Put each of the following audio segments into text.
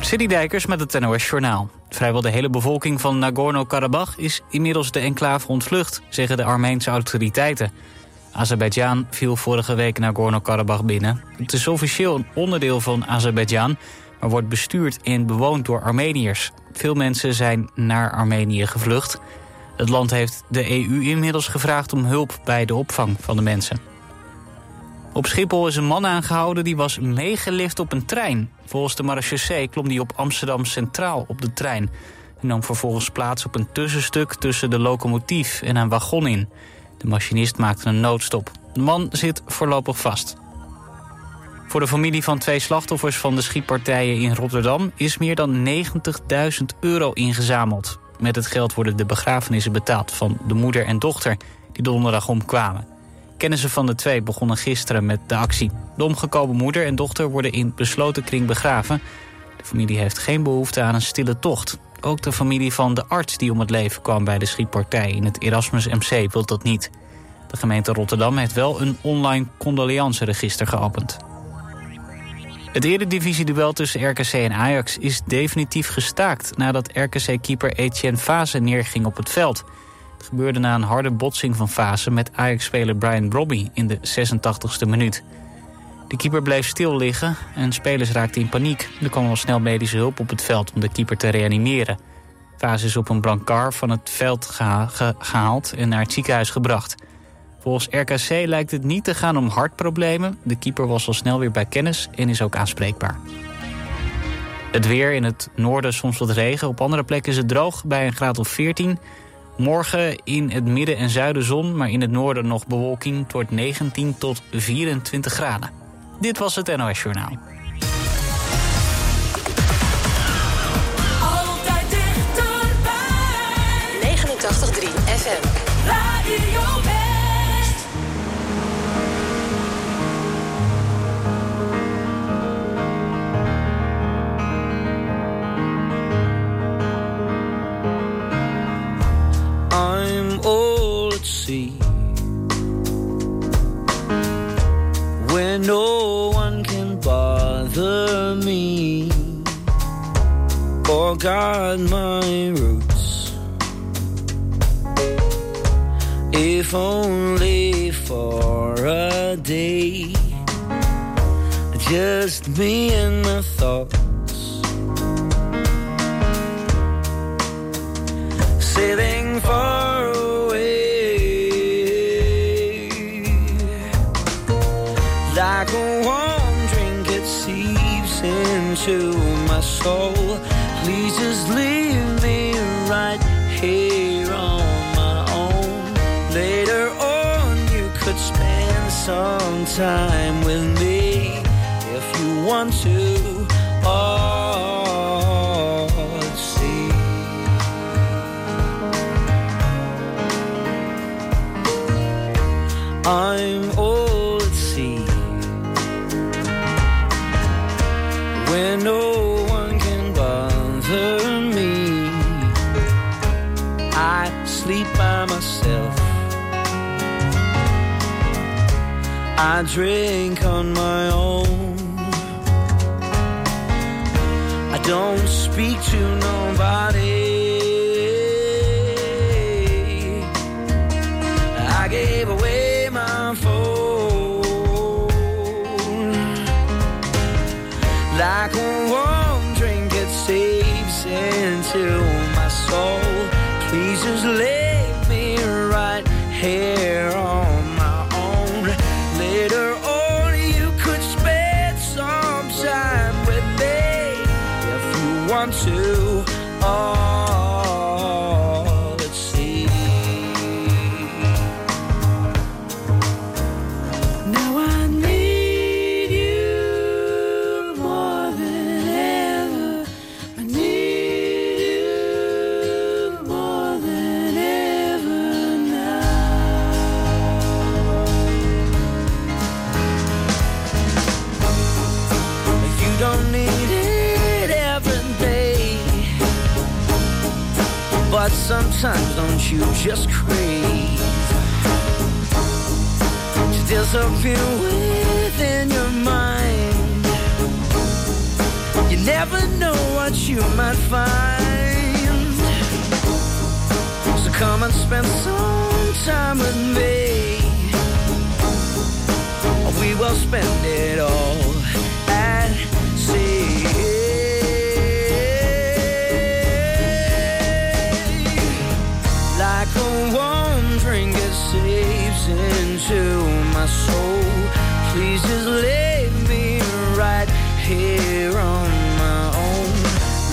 City Dijkers met het NOS Journaal. Vrijwel de hele bevolking van Nagorno-Karabakh is inmiddels de enclave ontvlucht, zeggen de Armeense autoriteiten. Azerbeidzjan viel vorige week Nagorno-Karabakh binnen. Het is officieel een onderdeel van Azerbeidzjan, maar wordt bestuurd en bewoond door Armeniërs. Veel mensen zijn naar Armenië gevlucht. Het land heeft de EU inmiddels gevraagd om hulp bij de opvang van de mensen. Op Schiphol is een man aangehouden die was meegelift op een trein. Volgens de marechaussee klom hij op Amsterdam Centraal op de trein... en nam vervolgens plaats op een tussenstuk tussen de locomotief en een wagon in. De machinist maakte een noodstop. De man zit voorlopig vast. Voor de familie van twee slachtoffers van de schietpartijen in Rotterdam... is meer dan 90.000 euro ingezameld. Met het geld worden de begrafenissen betaald van de moeder en dochter... die donderdag omkwamen. Kennissen van de twee begonnen gisteren met de actie. De omgekomen moeder en dochter worden in besloten kring begraven. De familie heeft geen behoefte aan een stille tocht. Ook de familie van de arts die om het leven kwam bij de schietpartij in het Erasmus MC wil dat niet. De gemeente Rotterdam heeft wel een online condoleanceregister geopend. Het eredivisie-duel tussen RKC en Ajax is definitief gestaakt... nadat RKC-keeper Etienne Fase neerging op het veld. Het gebeurde na een harde botsing van Fase met Ajax-speler Brian Brobby in de 86e minuut. De keeper bleef stil liggen en spelers raakten in paniek. Er kwam al snel medische hulp op het veld om de keeper te reanimeren. Fase is op een brancard van het veld gehaald en naar het ziekenhuis gebracht. Volgens RKC lijkt het niet te gaan om hartproblemen. De keeper was al snel weer bij kennis en is ook aanspreekbaar. Het weer in het noorden soms wat regen. Op andere plekken is het droog bij een graad of 14. Morgen in het midden en zuiden zon, maar in het noorden nog bewolking. Het wordt 19 tot 24 graden. Dit was het NOS Journaal. Altijd dichterbij. 89.3 FM. Radio or guard my roots. If only for a day, just me and my thoughts. sailing far away. Like a warm drink, it seeps into my soul. Just leave me right here on my own. Later on, you could spend some time with me if you want to. I drink on my own. I don't speak to nobody. disappear within your mind. You never know what you might find. So come and spend some time with me. We will spend it all into my soul. Please just leave me right here on my own.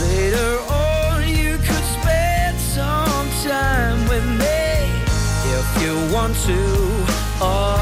Later on, you could spend some time with me if you want to. Oh,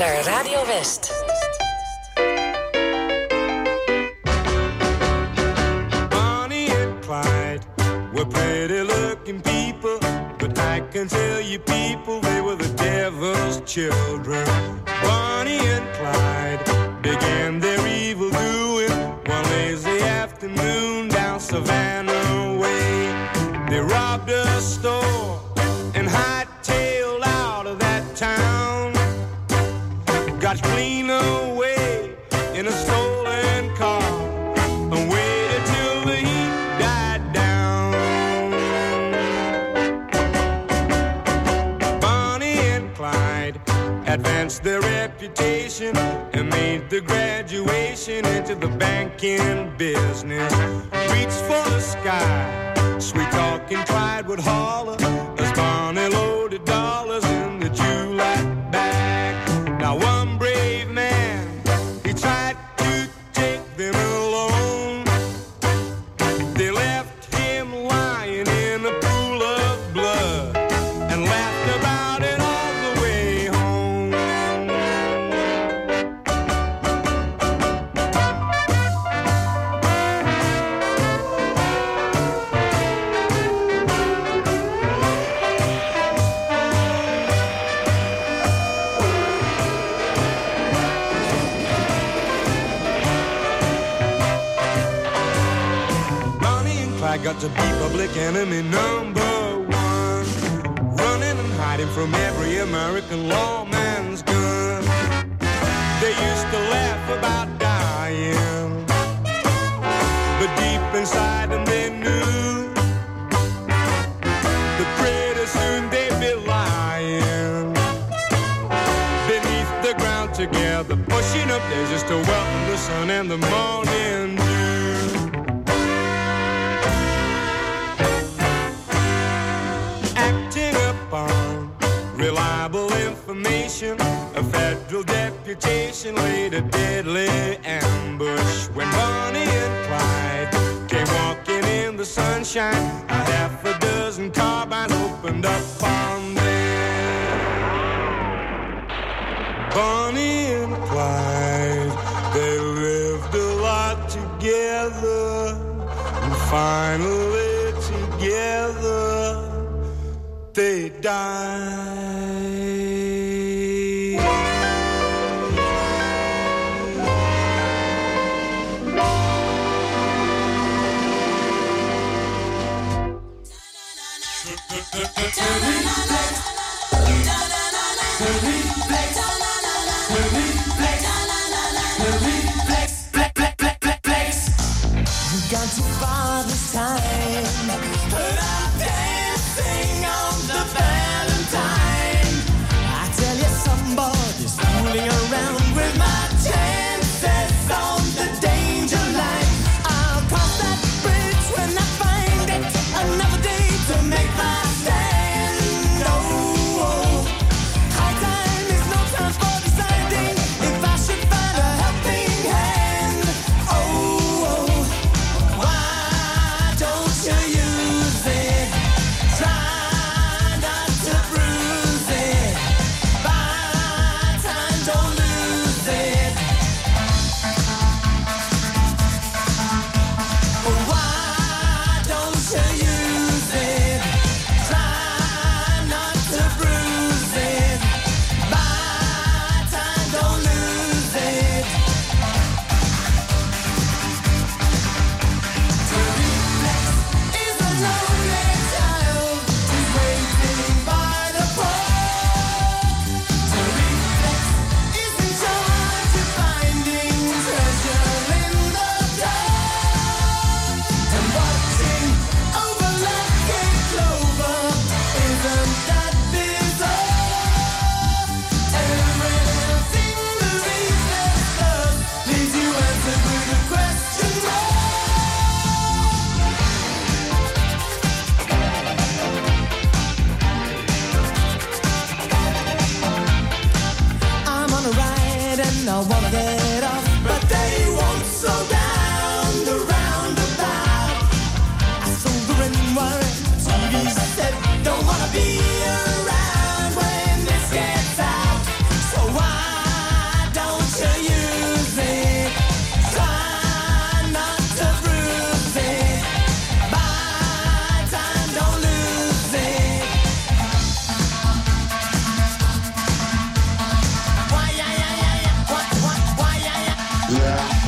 naar Radio West. Got to be public enemy number one. Running and hiding from every American lawman's gun. They used to laugh about dying. But deep inside them they knew that pretty soon they'd be lying. Beneath the ground together, pushing up there just to welcome the sun and the morning information. A federal deputation laid a deadly ambush when Bonnie and Clyde came walking in the sunshine. A half a dozen carbines opened up on them. Bonnie and Clyde, they lived a lot together, and finally together they died. Gone Why,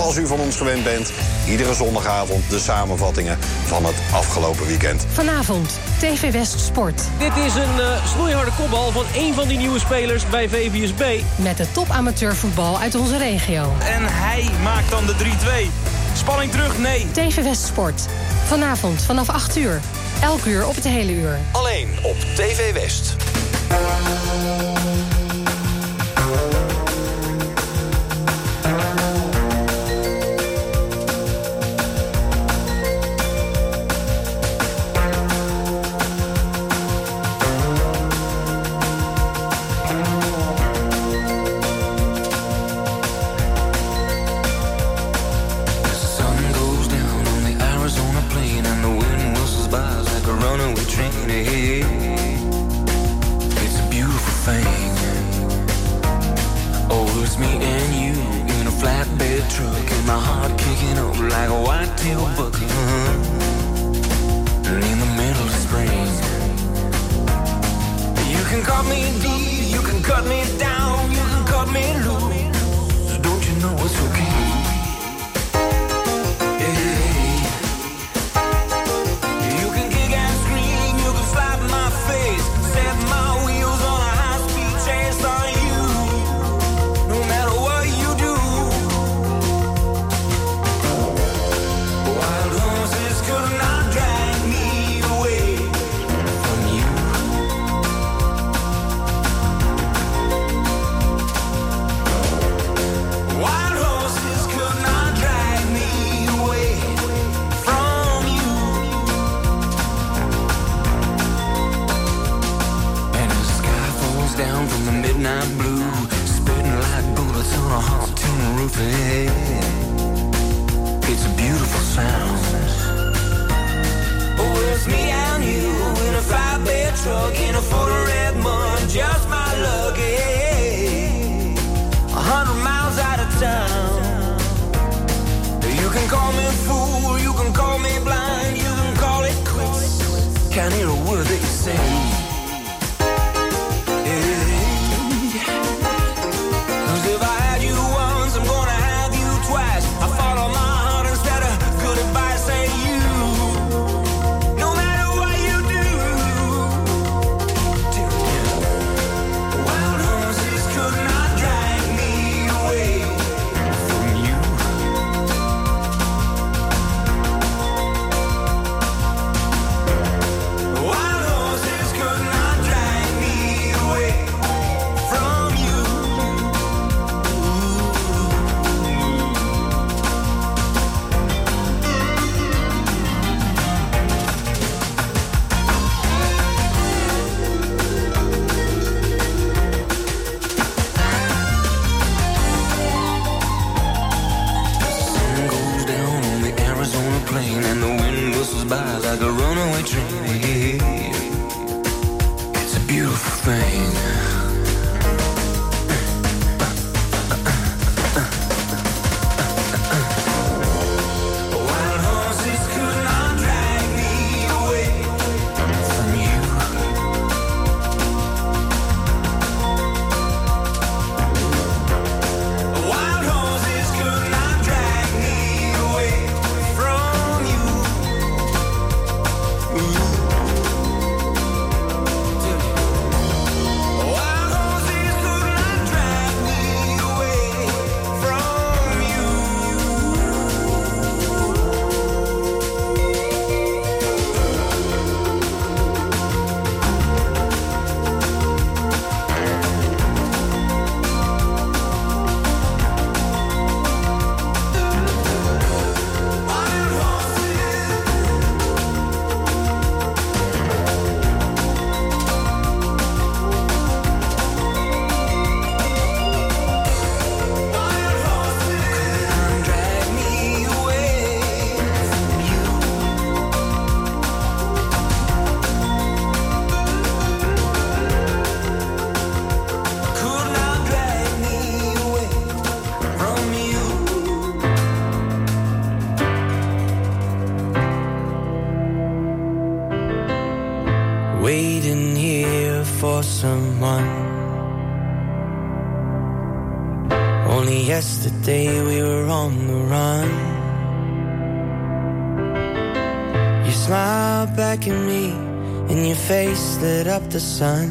zoals u van ons gewend bent, iedere zondagavond de samenvattingen van het afgelopen weekend. Vanavond, TV West Sport. Dit is een uh, snoeiharde kopbal van één van die nieuwe spelers bij VVSB. Met de topamateurvoetbal uit onze regio. En hij maakt dan de 3-2. Spanning terug, nee. TV West Sport. Vanavond vanaf 8 uur. Elk uur op het hele uur. Alleen op TV West. the sun.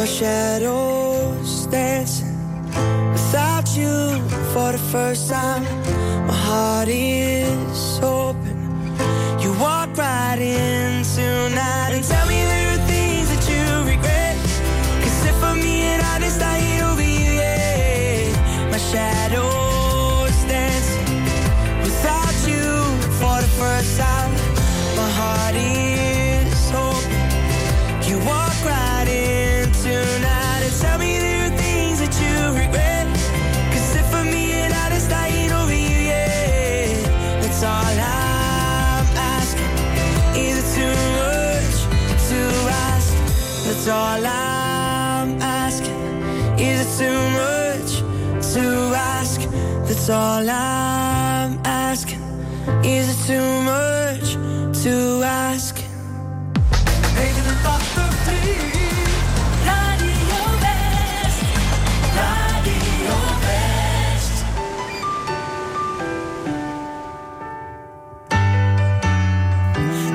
my shadows dancing without you for the first time. My heart is open. You walk right in tonight. all I'm asking. Is it too much to ask? Making a doctor, please. Radio West. Radio West.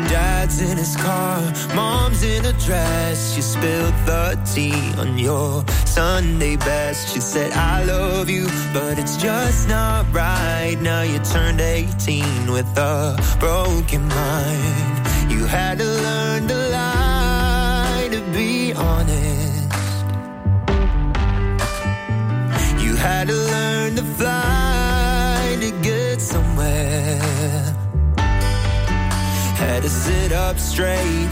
Dad's in his car, mom's in a dress. You spilled the tea on your Sunday best. She said, I love you, but it's just not right. Now you turned 18 with a broken mind. You had to learn to lie to be honest. You had to learn to fly to get somewhere. Had to sit up straight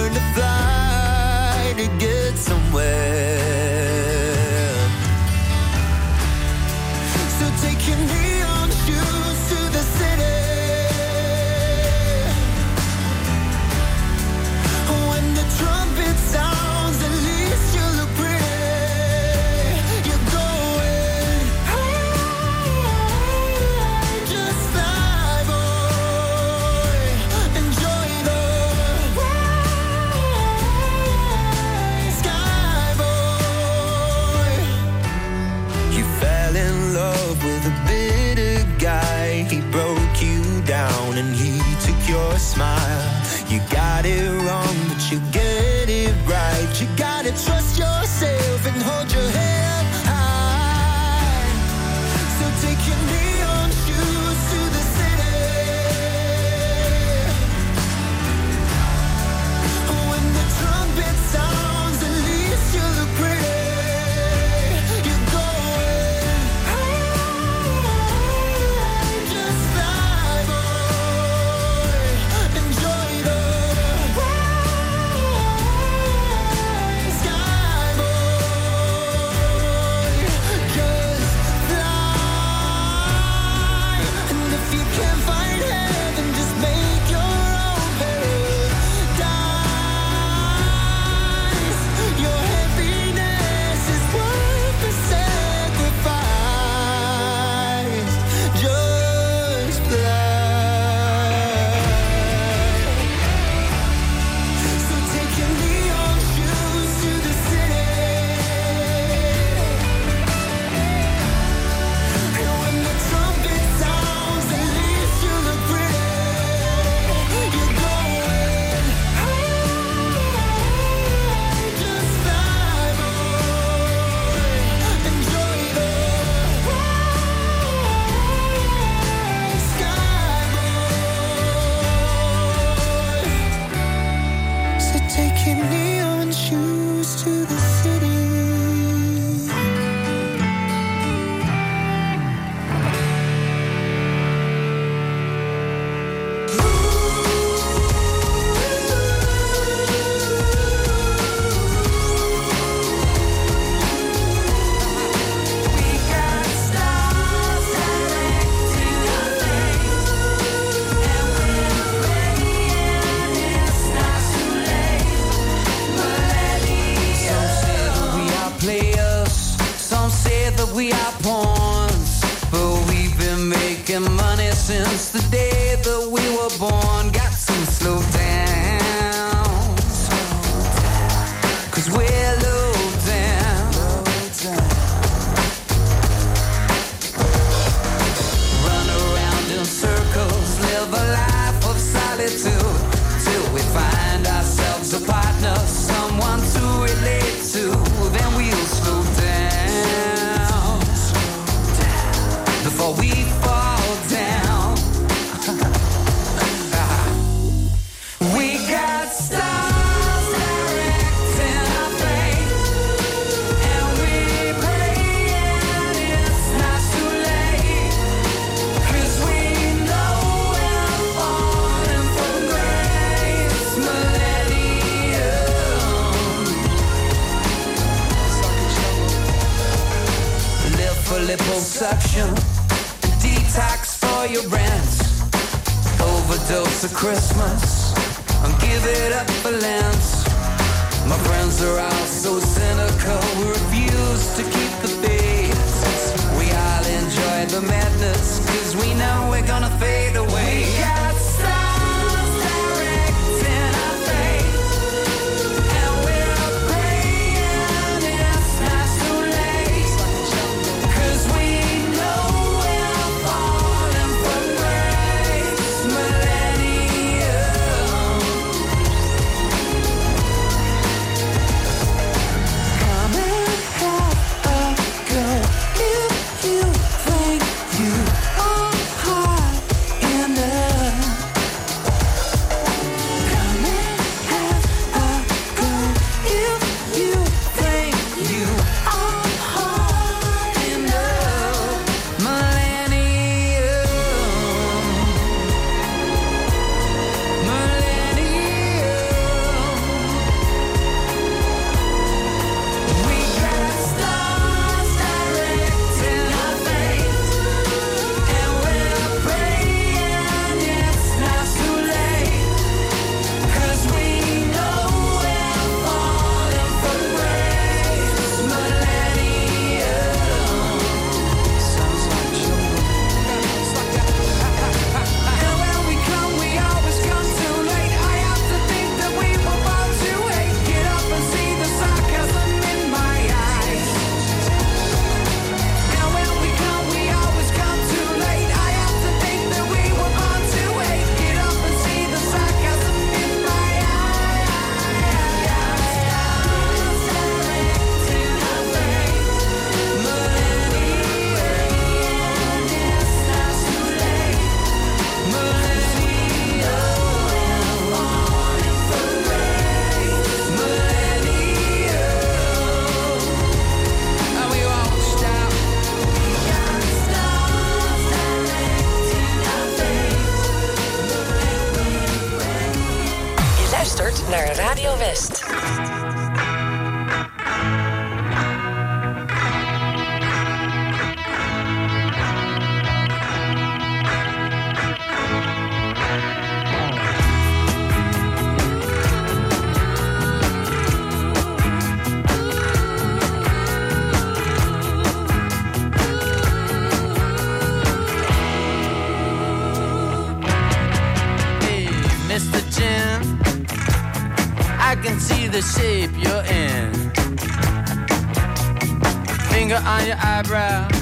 eyebrow.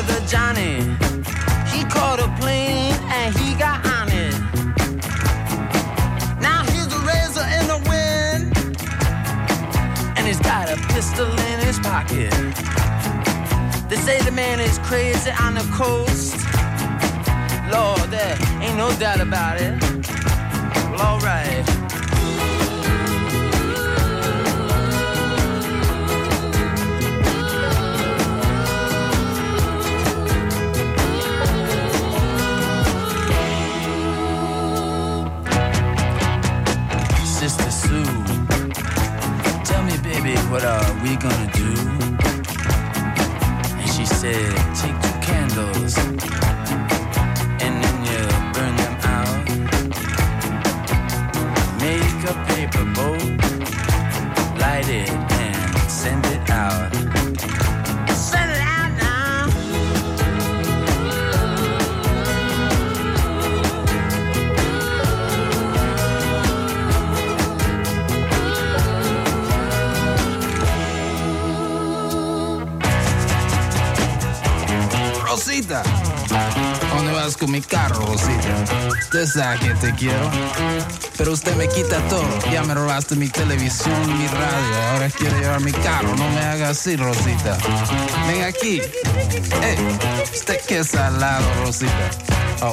brother Johnny. He caught a plane and he got on it. Now he's a razor in the wind, and he's got a pistol in his pocket. They say the man is crazy on the coast. Lord, there ain't no doubt about it. Well, alright. Take two candles and then you burn them out. Make a paper boat, light it con mi carro, Rosita? Usted sabe que te quiero, pero usted me quita todo. Ya me robaste mi televisión, mi radio, ahora quiere llevar mi carro. No me haga así, Rosita. Ven aquí. Eh, usted qué salado, Rosita. Oh.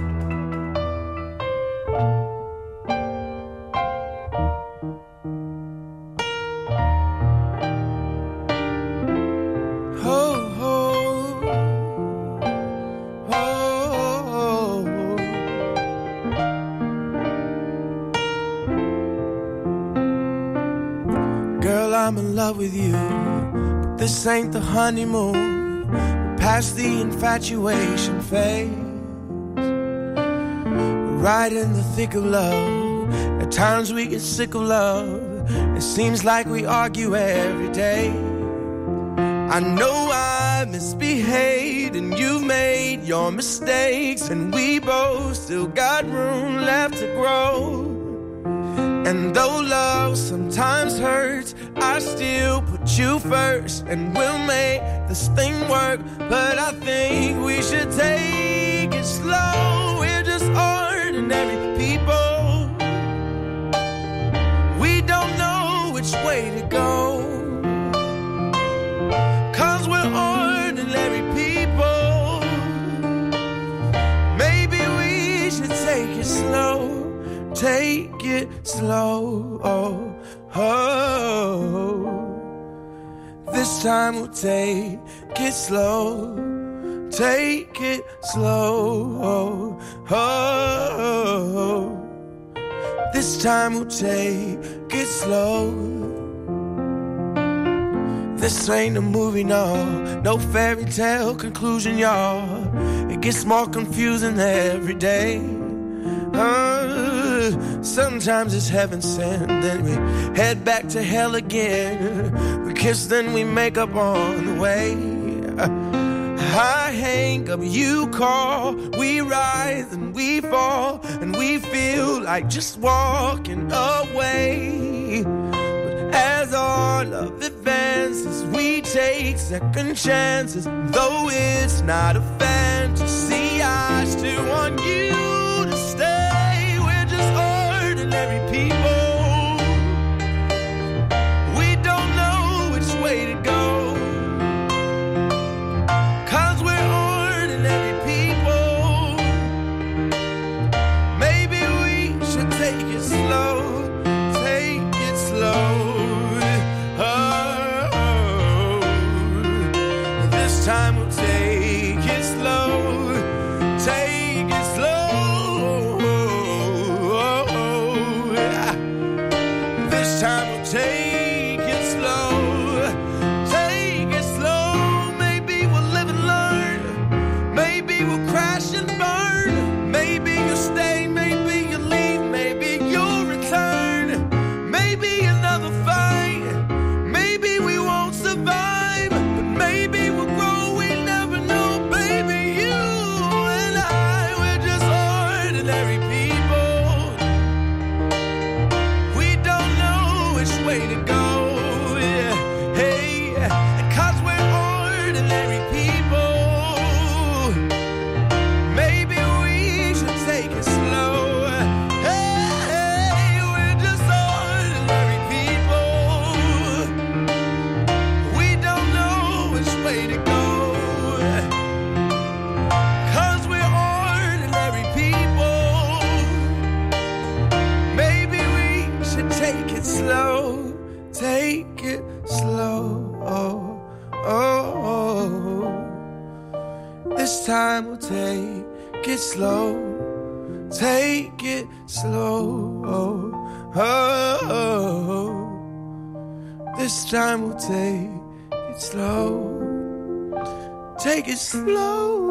this ain't the honeymoon. Past the infatuation phase. Right in the thick of love. At times we get sick of love. It seems like we argue every day. I know I misbehaved and you've made your mistakes, and we both still got room left to grow. And though love sometimes hurts, I still you first, and we'll make this thing work. But I think we should take it slow. We're just ordinary people. We don't know which way to go. Cause we're ordinary people. Maybe we should take it slow. Take it slow. Oh, oh. Time we'll take it slow. Take it slow. Oh, oh. This time we'll take it slow. This ain't a movie, no, no fairy tale conclusion, y'all. It gets more confusing every day. Sometimes it's heaven sent, then we head back to hell again. We kiss, then we make up on the way. I hang up, you call, we rise and we fall, and we feel like just walking away. But as our love advances, we take second chances. Though it's not a fantasy, I still want you ordinary people. This time we'll take it slow. Slow. Take it slow. Oh, oh, oh. This time we'll take it slow. Take it slow.